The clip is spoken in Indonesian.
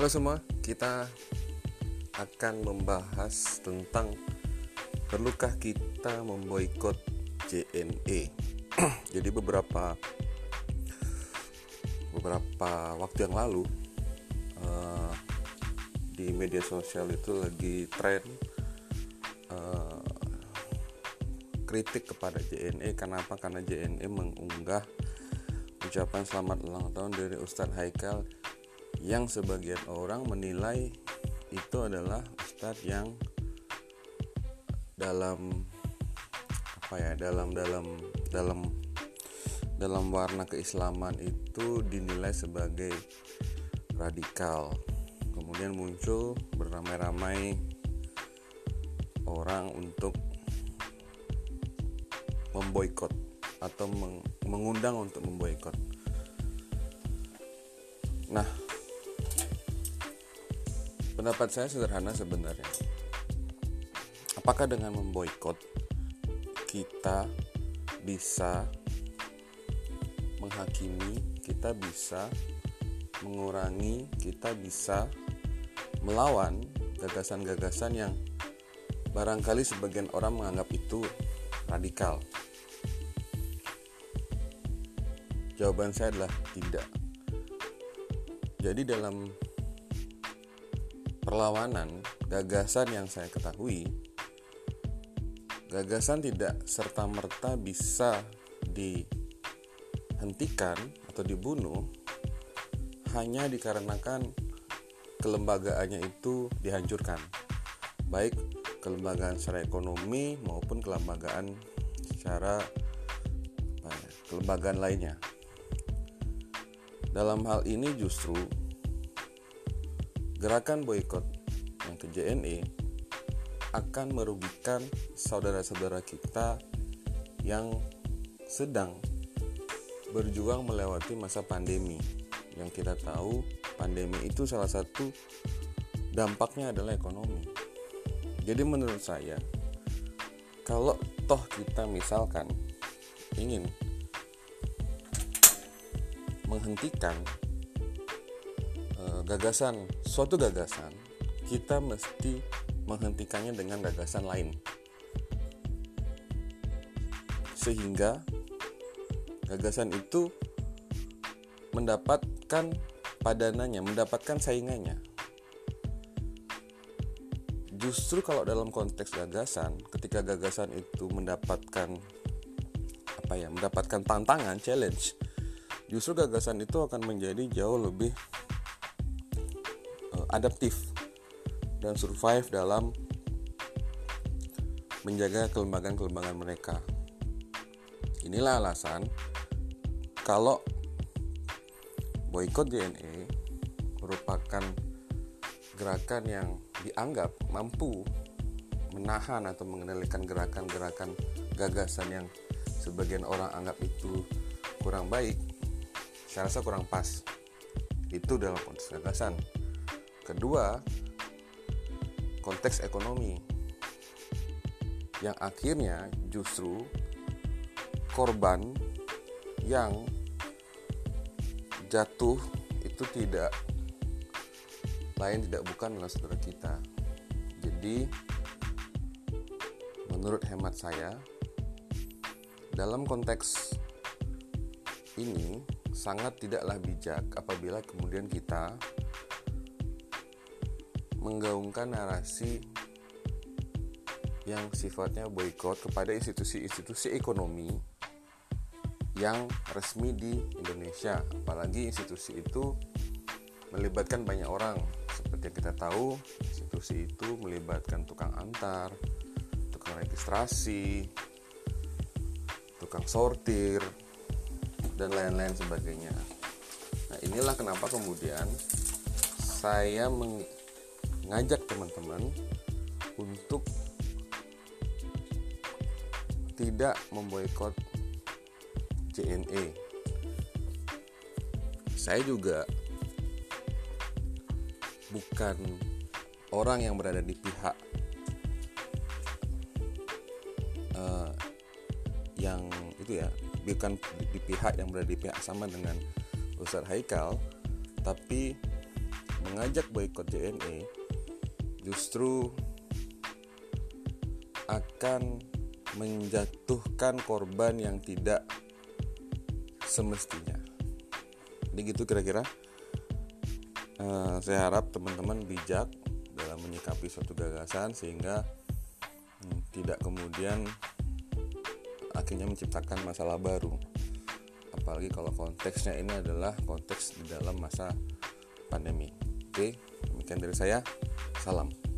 Halo semua, kita akan membahas tentang perlukah kita memboikot JNE. Jadi beberapa beberapa waktu yang lalu uh, di media sosial itu lagi tren uh, kritik kepada JNE. Kenapa? Karena JNE mengunggah ucapan selamat ulang tahun dari Ustadz Haikal yang sebagian orang menilai itu adalah ustadz yang dalam apa ya dalam dalam dalam dalam warna keislaman itu dinilai sebagai radikal. Kemudian muncul beramai-ramai orang untuk memboikot atau mengundang untuk memboikot. Nah Pendapat saya sederhana sebenarnya. Apakah dengan memboikot kita bisa menghakimi, kita bisa mengurangi, kita bisa melawan gagasan-gagasan yang barangkali sebagian orang menganggap itu radikal? Jawaban saya adalah tidak. Jadi dalam perlawanan gagasan yang saya ketahui gagasan tidak serta-merta bisa dihentikan atau dibunuh hanya dikarenakan kelembagaannya itu dihancurkan. Baik kelembagaan secara ekonomi maupun kelembagaan secara ya, kelembagaan lainnya. Dalam hal ini justru Gerakan boykot yang ke JNE akan merugikan saudara-saudara kita yang sedang berjuang melewati masa pandemi. Yang kita tahu, pandemi itu salah satu dampaknya adalah ekonomi. Jadi menurut saya, kalau toh kita misalkan ingin menghentikan gagasan suatu gagasan kita mesti menghentikannya dengan gagasan lain sehingga gagasan itu mendapatkan padanannya, mendapatkan saingannya. Justru kalau dalam konteks gagasan, ketika gagasan itu mendapatkan apa ya, mendapatkan tantangan, challenge, justru gagasan itu akan menjadi jauh lebih adaptif dan survive dalam menjaga kelembagaan-kelembagaan mereka. Inilah alasan kalau boykot JNE merupakan gerakan yang dianggap mampu menahan atau mengendalikan gerakan-gerakan gagasan yang sebagian orang anggap itu kurang baik, saya rasa kurang pas. Itu dalam konteks gagasan. Kedua, konteks ekonomi yang akhirnya justru korban yang jatuh itu tidak lain tidak bukan adalah saudara kita. Jadi menurut hemat saya dalam konteks ini sangat tidaklah bijak apabila kemudian kita menggaungkan narasi yang sifatnya boykot kepada institusi-institusi ekonomi yang resmi di Indonesia. Apalagi institusi itu melibatkan banyak orang. Seperti yang kita tahu institusi itu melibatkan tukang antar tukang registrasi tukang sortir dan lain-lain sebagainya. Nah inilah kenapa kemudian saya meng ngajak teman-teman untuk tidak memboikot JNE. Saya juga bukan orang yang berada di pihak uh, yang itu ya, bukan di pihak yang berada di pihak sama dengan Ustadz Haikal, tapi mengajak boykot JNE justru akan menjatuhkan korban yang tidak semestinya. Jadi gitu kira-kira. Uh, saya harap teman-teman bijak dalam menyikapi suatu gagasan sehingga hmm, tidak kemudian akhirnya menciptakan masalah baru. Apalagi kalau konteksnya ini adalah konteks di dalam masa pandemi. Oke, demikian dari saya. Salam.